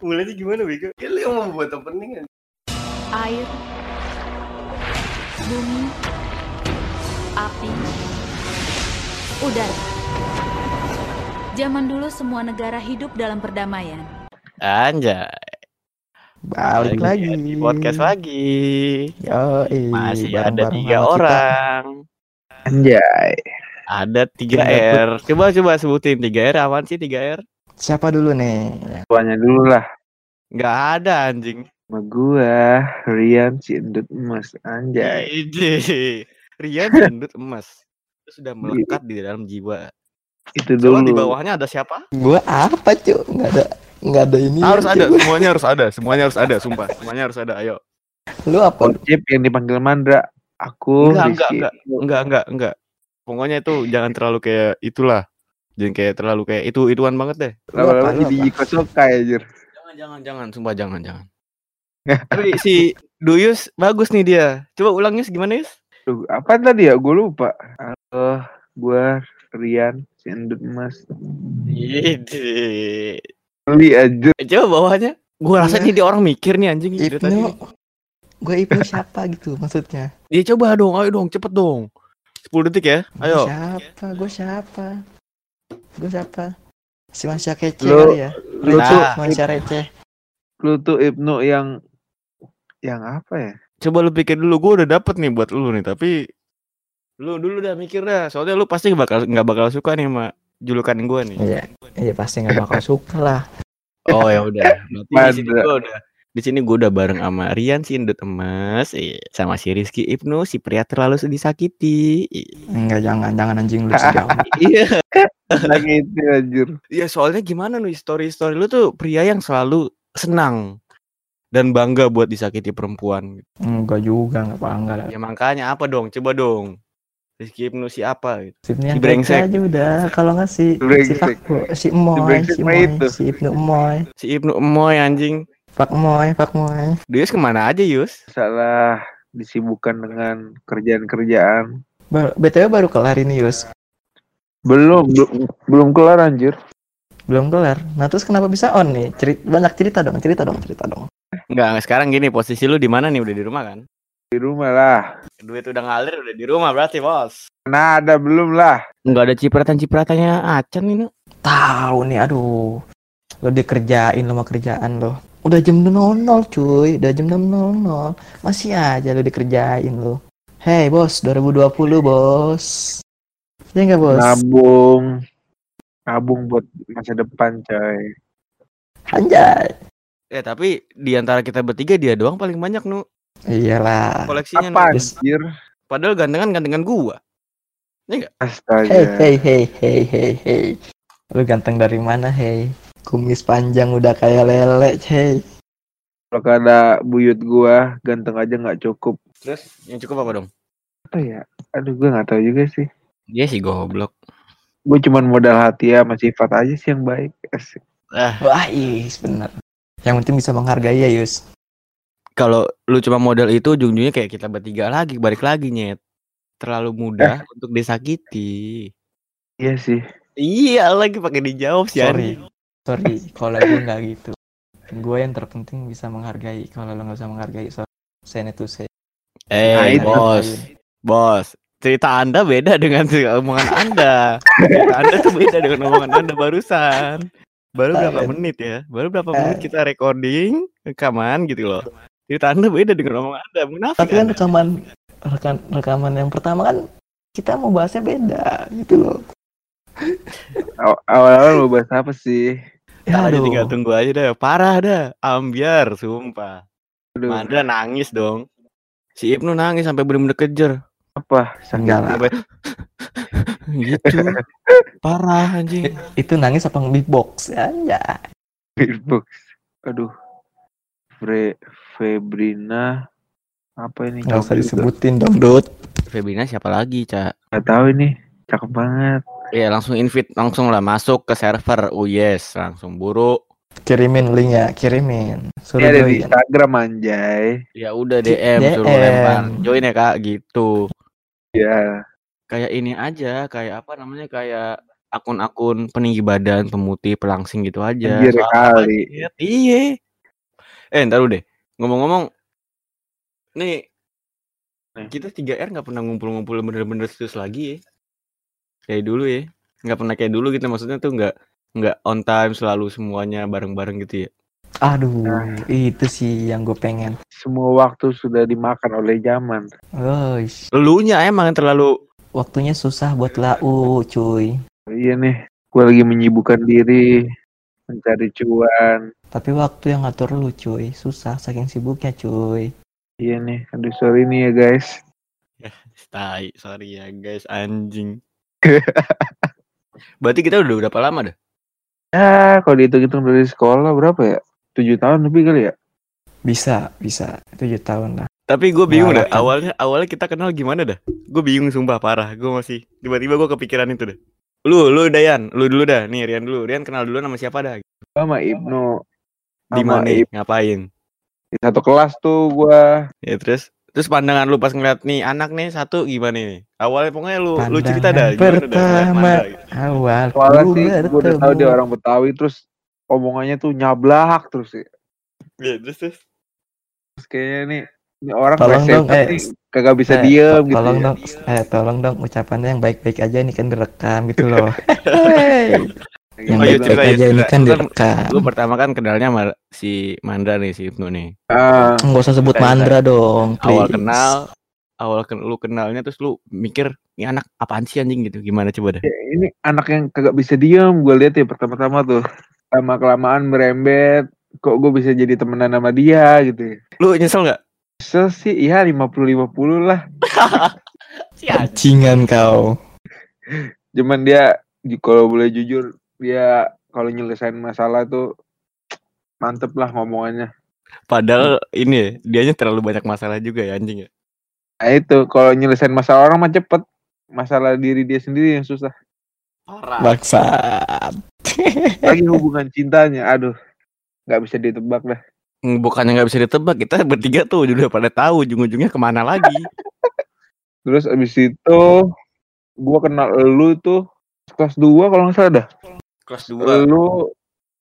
Mulainya gimana Bego? Ya lu yang membuat opening kan. air, bumi, api, udara. Zaman dulu semua negara hidup dalam perdamaian. Anjay. Balik lagi. Di podcast lagi. Yo, Masih ada tiga orang. Anjay. Ada tiga Tiga R. Coba coba sebutin tiga R. Apaan sih tiga R? Siapa dulu nih? Tuanya dulu lah. Nggak ada anjing. Sama gua, Rian si endut emas anjay. Ide. Rian gendut emas. Itu sudah melekat di dalam jiwa. Itu dulu. di bawahnya ada siapa? Gua apa, Cuk? Enggak ada enggak ada ini. Harus ada, semuanya harus ada, semuanya harus ada, sumpah. Semuanya harus ada, ayo. Lu apa? Ojip yang dipanggil Mandra. Aku Enggak, Rizky. enggak, Enggak, enggak, enggak. Pokoknya itu jangan terlalu kayak itulah. Jangan kayak terlalu kayak itu ituan banget deh. Lama-lama jadi Sokai anjir. Jangan, jangan, jangan, sumpah jangan, jangan. Tapi si Duyus bagus nih dia. Coba ulang Yus gimana Yus? Duh, apa tadi ya? Gue lupa. Halo, gua Rian si endut emas. Ide. Beli aja. Eh, Coba bawahnya. Gua rasa Iya. nih dia orang mikir nih anjing dari tadi. Gua Ibnu siapa gitu maksudnya? Dia coba dong, ayo dong, cepet dong. 10 detik ya. Gua Ayo. Siapa? Gua siapa? Gua siapa? Si Mansya kece Lu- kali ya. Lu Nah. tuh, Mansya receh. lu tuh Ibnu yang yang apa ya? Coba lu pikir dulu, gua udah dapet nih buat lu nih, tapi lu dulu dah mikir dah. Soalnya lu pasti bakal nggak bakal suka nih sama julukan gua nih. Iya, iya pasti nggak bakal suka lah. Oh ya udah. Berarti di sini Pada. gua udah di sini gua udah bareng sama Rian si Indut Emas, iya, sama si Rizky Ibnu si pria terlalu disakiti. Enggak jangan jangan anjing lu sejauh. Iya. Lagi itu anjir. Iya soalnya gimana nih story story lu tuh pria yang selalu senang dan bangga buat disakiti perempuan. Enggak juga enggak bangga lah. Ya makanya apa dong? Coba dong. Rizky Ibnu si apa gitu. Si brengsek. aja udah kalau nggak si si Brengsek. Fakbo, si Emoy, brengsek si mah Emoy, itu. si Ibnu Emoy, Si Ibnu Emoy anjing. Pak Moy, Pak Moy. Dia ke mana aja Yus? Salah disibukkan dengan kerjaan-kerjaan. Ba- BTW baru kelar ini Yus. Belum, belum, belum kelar anjir. Belum kelar. Nah terus kenapa bisa on nih? Cerit banyak cerita dong, cerita dong, cerita dong. Enggak, sekarang gini posisi lu di mana nih? Udah di rumah kan? Di rumah lah. Duit udah ngalir udah di rumah berarti, Bos. Nah, ada belum lah. Enggak ada cipratan-cipratannya Acan ini. Tahu nih, aduh. Lo dikerjain lo mau kerjaan lo. Udah jam 00 cuy, udah jam 6.00. Masih aja lo dikerjain lo. Hey bos, 2020 bos. Ya enggak bos? Nabung. Nabung buat masa depan, coy. Anjay. Ya tapi di antara kita bertiga dia doang paling banyak nu Iyalah. koleksinya. Apa anjir? Padahal gantengan gantengan gua. Astaga. Hey hey hey hey hey hey. Lu ganteng dari mana hey? Kumis panjang udah kayak lele hey. Kalau ada buyut gua, ganteng aja nggak cukup. Terus yang cukup apa dong? Apa ya? Aduh, gua nggak tahu juga sih. Dia sih goblok. Gue cuman modal hati ya, sama sifat aja sih yang baik. Asik. Ah, Wah is bener. Yang penting bisa menghargai ya Yus. kalau lu cuma model itu ujung-ujungnya kayak kita bertiga lagi, balik lagi nyet. Terlalu mudah untuk disakiti. Iya sih. Iya, lagi pakai dijawab sih. Sorry. Sorry kalau gue nggak gitu. Gue yang terpenting bisa menghargai. Kalau lo nggak bisa menghargai, sorry. Saya itu saya. Eh, Nah, itu. bos. Bos, cerita Anda beda dengan omongan Anda. cerita Anda tuh beda dengan omongan Anda barusan. Baru berapa Eh. menit ya? Baru berapa menit kita recording, rekaman gitu loh. Cerita Anda beda dengan omongan Anda. Munafik. Tapi kan Anda. rekaman rekan rekaman yang pertama kan kita mau bahasnya beda gitu loh. Aw- Awal-awal mau bahas apa sih? Ya aduh. tinggal tunggu aja dah. Parah dah. Ambiar, sumpah. Aduh, Mandra nangis dong. Si Ibnu nangis sampai bener-bener kejer. apa? Enggak lah. Sampai gitu. Parah anjing. Itu nangis apa nge-beatbox? Ya. Beatbox. Aduh. Fre Febrina apa ini? Nggak usah disebutin dong, Dut. Febrina siapa lagi, Cak? Nggak tahu ini. Cakep banget. Ya langsung invite langsung lah masuk ke server. Oh yes, langsung buru. Kirimin link ya, kirimin. Suruh ada di join. Instagram anjay. Ya udah Di DM, suruh DM. lempar. Join ya Kak gitu. Ya. Kayak ini aja, kayak apa namanya? Kayak akun-akun peninggi badan, pemutih, pelangsing gitu aja. Anjir, kali. Iya. Eh, ntar deh. Ngomong-ngomong, nih Nih. kita 3R nggak pernah ngumpul-ngumpul bener-bener serius lagi ya. Kayak dulu ya. Nggak pernah kayak dulu gitu maksudnya tuh nggak nggak on time selalu semuanya bareng-bareng gitu ya. Aduh, Nah. itu sih yang gue pengen. Semua waktu sudah dimakan oleh zaman. Guys, Lelunya emang yang terlalu waktunya susah buat lau, cuy. Iya nih, gue lagi menyibukkan diri mencari cuan. Tapi waktu yang ngatur lu, cuy. Susah saking sibuknya, cuy. Iya nih, aduh sorry nih ya guys. tai, sorry ya guys, anjing. Berarti kita udah berapa lama dah? Ya, kalau dihitung-hitung dari sekolah berapa ya? Tujuh tahun lebih kali ya? Bisa, bisa. Tujuh tahun lah. Tapi gue bingung dah. Awalnya awalnya kita kenal gimana dah? Gue bingung sumpah parah. Gue masih tiba-tiba gue kepikiran itu dah. Lu, lu Dayan, lu dulu dah. Nih Rian dulu. Rian kenal dulu nama siapa dah? Sama Ibnu. Di Sama mana? Ngapain? Di satu kelas tuh gua Ya terus terus pandangan lu pas ngeliat nih anak nih satu gimana nih? Awalnya pokoknya lu lu cerita dah. Pandangan pertama. Gitu. Awal soalnya ku sih gua udah tahu dia orang Betawi terus omongannya tuh nyablak terus ya. Ya, terus terus. Terus kayaknya nih ini orang Tolong dong, eh, nih kagak bisa Eh, diem to- gitu tolong ya. dong, eh tolong dong ucapannya yang baik-baik aja ini kan direkam gitu loh. Yang Oh, iya, cerita, iya, aja ini cerita. kan Lu direkam. Lu pertama kan kenalnya sama si Mandra nih si Ibnu nih. Ah, Nggak usah sebut mandra dong, Awal kenal awal ken lu kenalnya terus lu mikir ini anak apaan sih anjing gitu gimana coba dah ya ini anak yang kagak bisa diem gue lihat ya pertama-tama tuh lama kelamaan merembet kok gue bisa jadi temenan sama dia gitu ya. lu nyesel nggak Kesel sih iya 50-50 lah Bajingan kau. cuman dia kalau boleh jujur dia kalau nyelesain masalah tuh mantep lah ngomongannya. Padahal ini ya, dianya terlalu banyak masalah juga ya anjing ya. Nah itu kalau nyelesain masalah orang mah cepet. Masalah diri dia sendiri yang susah. Parah. Lagi hubungan cintanya aduh. Nggak bisa ditebak dah. Bukannya nggak bisa ditebak kita bertiga tuh udah pada tahu ujung-ujungnya ke mana lagi. Terus abis itu gua kenal lu tuh kelas 2 kalau nggak salah dah kelas 2 lu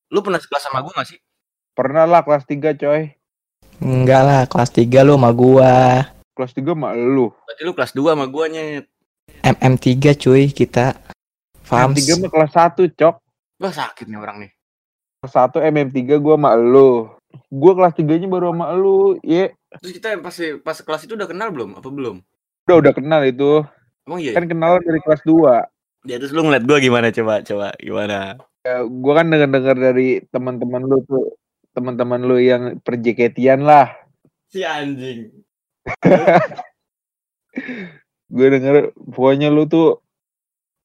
lu pernah sekelas sama gua gak sih? Pernah lah kelas 3 coy. Enggak lah, kelas 3 lu sama gua. kelas 3 mah lu. Berarti lu kelas 2 sama gua nyet. MM3 cuy kita. Fams. MM3 mah kelas 1 cok. Wah sakit nih orang nih. Kelas 1 MM3 gua sama lu. Gua kelas 3 nya baru sama lu ye. Terus kita pas pas kelas itu udah kenal belum? Apa belum? Udah udah kenal itu. Emang iya? Kan kenalan dari kelas 2 ya terus lu ngeliat gua gimana coba coba gimana ya, gua kan denger dengar dari teman-teman lu tuh teman-teman lu yang perjeketian lah si anjing gue denger pokoknya lu tuh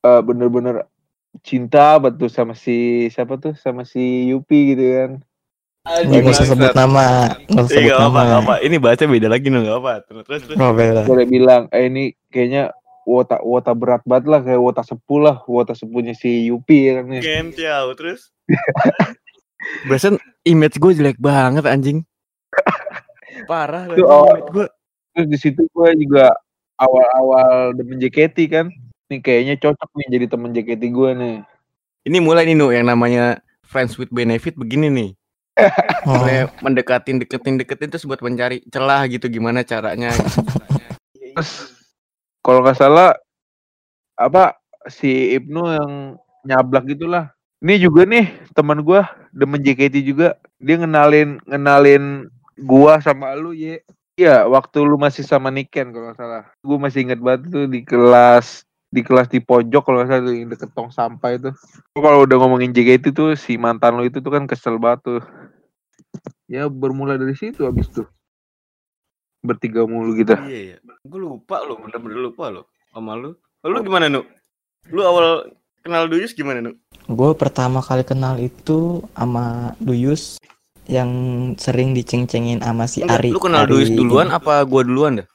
eh, bener-bener cinta betul sama si siapa tuh sama si Yupi gitu kan Nggak usah sebut nama, nggak usah Iya sebut gak apa, nama. gak apa. Ini bahasa beda lagi nih gak apa. Terus terus. terus. Oh, beda. gue udah bilang eh ini kayaknya wota wota berat banget lah kayak wota sepuh lah wota sepuhnya si Yupi ya kan ya. Gentiau terus. Barusan image gue jelek banget anjing. Parah Tuh, oh. image gue. terus di situ gue juga awal-awal demen JKT kan nih kayaknya cocok nih jadi temen JKT gue nih Ini mulai nih Nu yang namanya friends with benefit begini nih. Oh, Mulai mendekatin deketin deketin terus buat mencari celah gitu gimana caranya. terus kalau nggak salah apa si Ibnu yang nyablak gitulah. Ini juga nih teman gua demen JKT juga. Dia ngenalin ngenalin gua sama lu ye. Iya waktu lu masih sama Niken kalau nggak salah. Gua masih inget banget tuh di kelas di kelas di pojok kalau nggak salah yang deket tong sampah itu. Kalau udah ngomongin JKT tuh si mantan lu itu tuh kan kesel banget tuh. Ya bermula dari situ abis tuh bertiga mulu gitu Iya iya. Gue lupa lo, bener-bener lupa lo sama lu. Lu gimana Nu? Lu awal kenal Duyus gimana Nu? gue pertama kali kenal itu sama Duyus yang sering diceng-cengin sama si Enggak, Ari. lu kenal Duyus duluan apa gua duluan dah?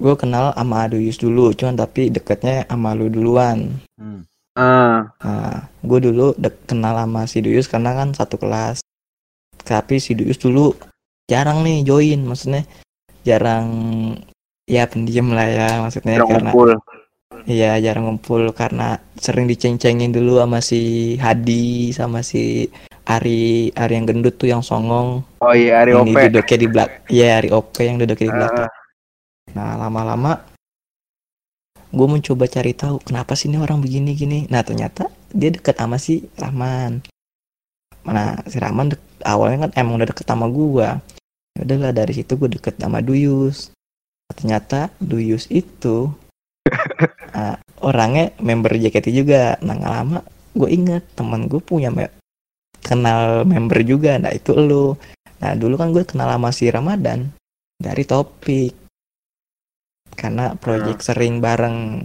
Gue kenal sama Duyus dulu, cuman tapi deketnya sama lu duluan. ah Nah, gue dulu dek kenal sama si Duyus karena kan satu kelas. Tapi si Duyus dulu jarang nih join, maksudnya jarang ya pendiam lah ya maksudnya Jarang karena ngumpul. Iya jarang ngumpul karena sering diceng-cengin dulu sama si Hadi sama si Ari Ari yang gendut tuh yang songong. Oh iya, Ari yang OP. duduknya di belakang iya Ari OP yang duduknya di belakang. Ah, nah lama-lama gue mencoba cari tahu kenapa sih ini orang begini gini? Nah ternyata dia deket sama si Rahman. Nah si Rahman awalnya kan emang udah deket sama gue ya udahlah dari situ gue deket sama Duyus. Ternyata Duyus itu ah, orangnya member JKT juga. Nah nggak lama gue inget temen gue punya me- kenal member juga. Nah itu lo nah dulu kan gue kenal sama si Ramadan dari topik. Karena proyek sering bareng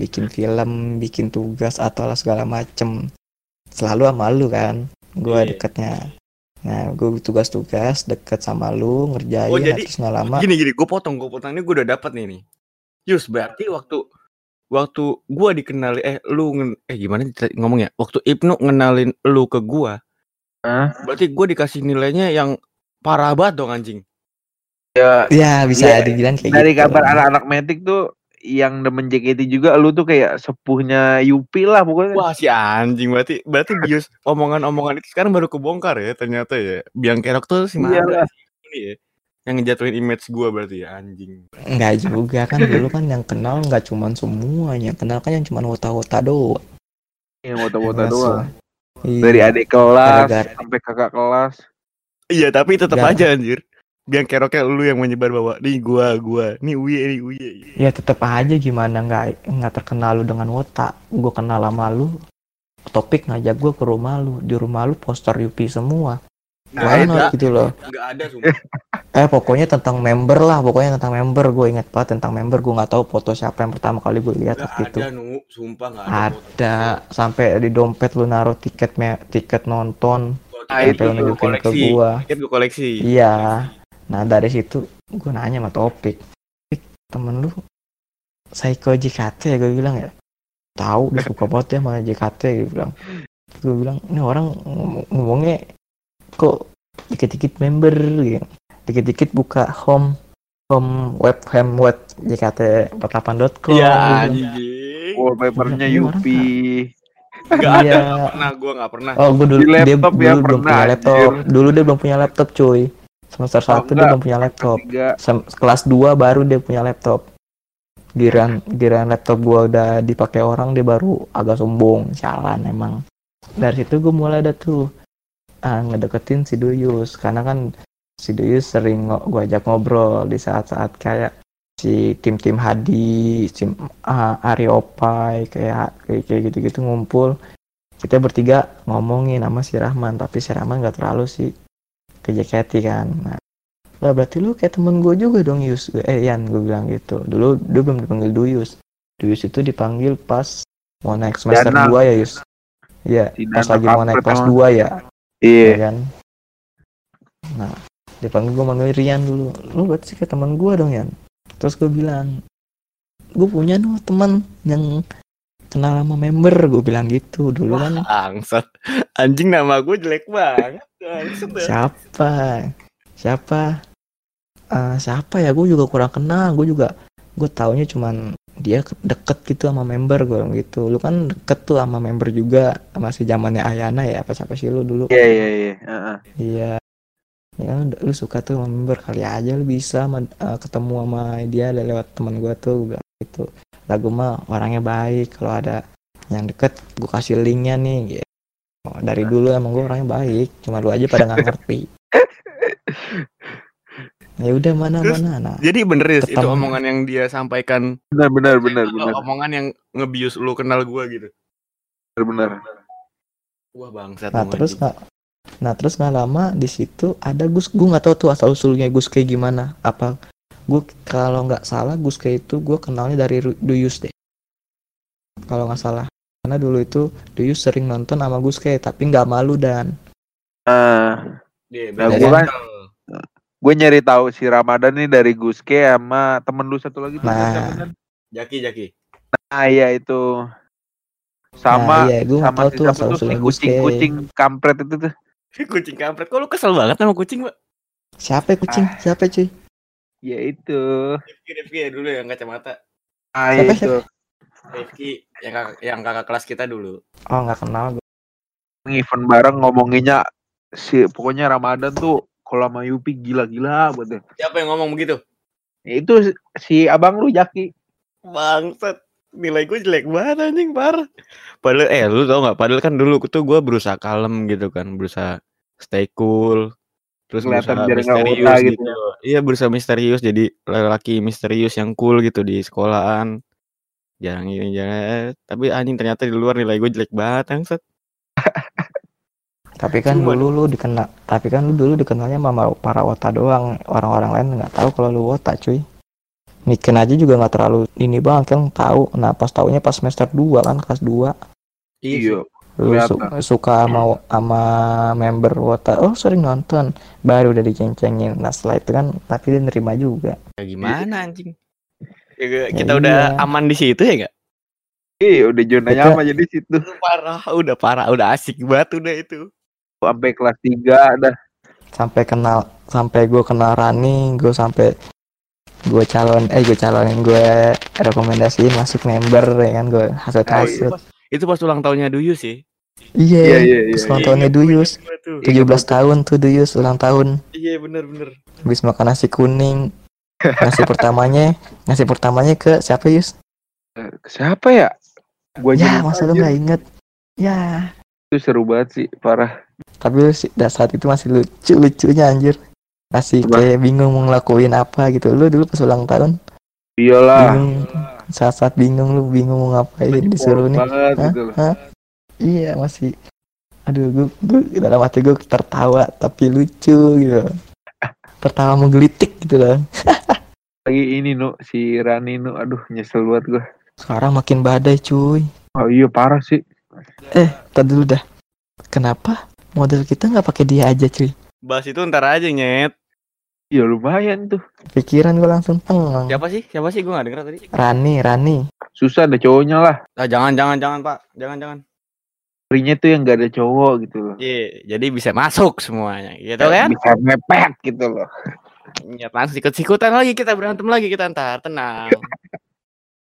bikin film bikin tugas atau segala macem. Selalu sama lu kan? Gue Iya. deketnya nah gue tugas-tugas deket sama lu ngerjain Oh, nah, jadi- terus nggak lama Gini gini, gue potong, gue potong ini gue udah dapat nih nih. Yus, berarti waktu waktu gua dikenali eh lu eh gimana kita ngomong ya? Waktu Ibnu ngenalin lu ke gua, Hah? berarti gua dikasih nilainya yang parah banget dong anjing. Ya, ya bisa Iya, dibilang kayak dari gitu kabar anak-anak metik tuh yang demen JKT juga lu tuh kayak sepuhnya Yupi lah pokoknya. Wah si anjing berarti berarti bius omongan-omongan itu sekarang baru kebongkar ya ternyata ya. Biang kerok tuh si ini ya. Yang ngejatuhin image gua berarti ya anjing. Enggak juga kan dulu kan yang kenal nggak cuman semuanya, yang kenal kan yang cuman wota-wota doang. Yang wota-wota doang. se- Iya. Dari adik kelas Gara-gara- sampai kakak kelas. Iya tapi tetap aja anjir. Biang keroknya lu yang menyebar bahwa nih gua gua nih uye nih uye. Ya tetep aja gimana nggak nggak terkenal lu dengan wota. Gue kenal sama lu, topik ngajak gue ke rumah lu. Di rumah lu poster Yupi semua. Why Nggak not ada, gitu loh. nggak ada sumpah. Eh pokoknya tentang member lah, pokoknya tentang member. Gue inget banget tentang member. Gue nggak tahu foto siapa yang pertama kali gue lihat waktu itu. ada nu, sumpah nggak ada. Ada sampai di dompet lu naruh tiket tiket nonton. Ah, Tiket itu gua ke koleksi. gua. Tiket gua koleksi. Iya. Nah dari situ gue nanya sama topik, "Pik, temen lu psycho JKT ya gue bilang ya. Tahu dia suka banget ya sama JKT gue bilang. Gue bilang ini orang ngom- ngomongnya kok dikit-dikit member gitu. Dikit-dikit buka home home webcam web JKT48.com. Iya Gua bilang. anjing. Wallpapernya Yupi. Ada. Iya. Nggak pernah gua nggak pernah. Oh, gue dulu Di dia laptop dulu ya belum pernah, punya laptop. anjir. Dulu dia belum punya laptop, cuy. Semester Oh, 1 dia enggak. belum punya laptop. Sem- kelas 2 baru dia punya laptop. Giran giran laptop gua udah dipakai orang dia baru agak sombong, sialan emang. Dari situ gue mulai ada tuh ah, ngedeketin si Duyus karena kan si Duyus sering gua ajak ngobrol di saat-saat kayak si tim-tim Hadi, tim ah, Ari Opai kayak kayak kayak gitu-gitu ngumpul. Kita bertiga ngomongin sama si Rahman, tapi si Rahman nggak terlalu sih ke JKT kan. Nah, lah berarti lu kayak temen gue juga dong Yus eh Yan gue bilang gitu dulu dia belum dipanggil Duyus Duyus itu dipanggil pas mau naik semester Danang. 2 ya Yus iya Si pas lagi mau naik kelas emang. 2 ya Iya. ya kan nah dipanggil gue manggil Rian dulu lu berarti kayak teman gue dong Yan terus gue bilang gue punya nih teman yang kenal sama member gue bilang gitu dulu kan Bangsat. Anjing nama gue jelek banget. Ya. siapa siapa Eh, siapa ya gue juga kurang kenal gue juga gue taunya cuman dia ke- deket gitu sama member gue gitu lu kan deket tuh sama member juga masih zamannya Ayana ya apa siapa sih lu dulu Iya iya iya. Heeh. iya ya kan lu suka tuh sama member kali aja lu bisa eh, ketemu sama dia lewat teman gue tuh gue bilang lagu mah orangnya baik kalau ada yang deket gue kasih linknya nih gitu. Oh, dari dulu emang gue orangnya baik cuma lu aja pada nggak ngerti ya udah mana Terus- mana nah Jadi bener ya itu omongan yang dia sampaikan Benar benar benar atau benar omongan yang ngebius lu kenal gua gitu. benar benar. Wah bangsat nah terus nggak nah terus nggak lama di situ ada Gus gue nggak tahu tuh asal usulnya Gus kayak gimana apa gue kalau nggak salah Gus kayak itu gue kenalnya dari Duyus deh kalau nggak salah karena dulu itu Duyus sering nonton sama Gus kayak tapi nggak malu dan Nah, Dia Nah, gua kan- level. gue nyari tahu si Ramadan nih dari Guske sama temen lu satu lagi tuh Nah. Jaki Jaki. Nah, iya itu. Sama nah, iya gue nggak sama tahu si tuh siapa asal tuh usulnya si Gus kayak kucing-kucing kampret itu tuh. kucing kampret. Kok lu kesel banget sama kucing, Mbak? siapa ya kucing siapa cuy Ya itu. Rifki Rifki ya dulu yang kacamata. Ah Siapa, itu. Rifki yang kakak, yang kakak kelas kita dulu. Oh nggak kenal gue. Event bareng ngomonginnya si pokoknya Ramadan tuh kalau sama Yupi gila-gila buat deh. Siapa yang ngomong begitu? Itu si- si abang lu Jaki. Bangsat. Nilai gue jelek banget anjing parah. Padahal eh lu tau gak Padahal kan dulu tuh gue berusaha kalem gitu kan, berusaha stay cool. Terus Kelihatan biar nggak gitu. gitu. Iya berusaha misterius jadi lelaki misterius yang cool gitu di sekolahan. Jarang ini jarang. Tapi anjing ternyata di luar nilai gue jelek banget bangsat. Tapi kan Cuma dulu lu dikenal, tapi kan lu dulu dikenalnya sama para wota doang. Orang-orang lain nggak tahu kalau lu wota, cuy. Niken aja juga nggak terlalu ini banget kan tahu. Nah pas taunya pas semester 2 kan kelas 2 Iya. Lu su- suka sama sama member wota. Oh sering nonton, baru udah diceng-cengin. Nah setelah itu kan tapi dia nerima juga. Ya gimana anjing? Ya, Ya kita udah iya. aman di situ ya gak? Iya, udah zona Kita- nyaman jadi situ. Parah, udah parah, udah asik banget udah itu. Sampai kelas 3 dah. Sampai kenal, sampai gue kenal Rani, gue sampai gue calon, eh gue calonin gue rekomendasiin masuk member ya kan gue hasut Ah, itu, hasut. Itu pas ulang tahunnya Duyus sih. Iya, Iya, iya, iya, pas ulang iya. tahunnya Duyus. Gua tuh. 17 tahun tuh Duyus ulang tahun. Iya bener-bener. Habis makan nasi kuning. Nasi pertamanya, nasi pertamanya ke siapa Yus? Eh, Siapa ya? Gua Ya, masa lu nggak inget? Ya, itu seru banget sih, parah. tapi lu sih dah saat itu masih lucu lucunya anjir. Masih Apa? kayak bingung mau ngelakuin apa gitu. Lu dulu pas ulang tahun Iyalah. bingung. Saat-saat bingung lu bingung mau ngapain disuruh nih. banget Hah? gitu? Iya masih. Aduh, gue, gue dalam hati gue tertawa tapi lucu gitu. Tertawa menggelitik gitu loh. Lagi ini nu si Rani nu aduh nyesel banget gua. Sekarang makin badai cuy. Oh iya parah sih. Tadi dulu dah. Kenapa model kita nggak pakai dia aja cuy? Bahas itu ntar aja nyet. Ya lumayan tuh. Pikiran gue langsung tenang. Siapa sih? Siapa sih? Gue gak denger tadi. Rani, Rani. Susah ada cowoknya lah. Ah, jangan, jangan, jangan pak. Jangan, jangan. Prinya tuh yang gak ada cowok gitu loh. Iya, jadi bisa masuk semuanya, gitu kan? Bisa mepet gitu loh. Ya, langsung sikut-sikutan lagi kita berantem lagi kita ntar, tenang.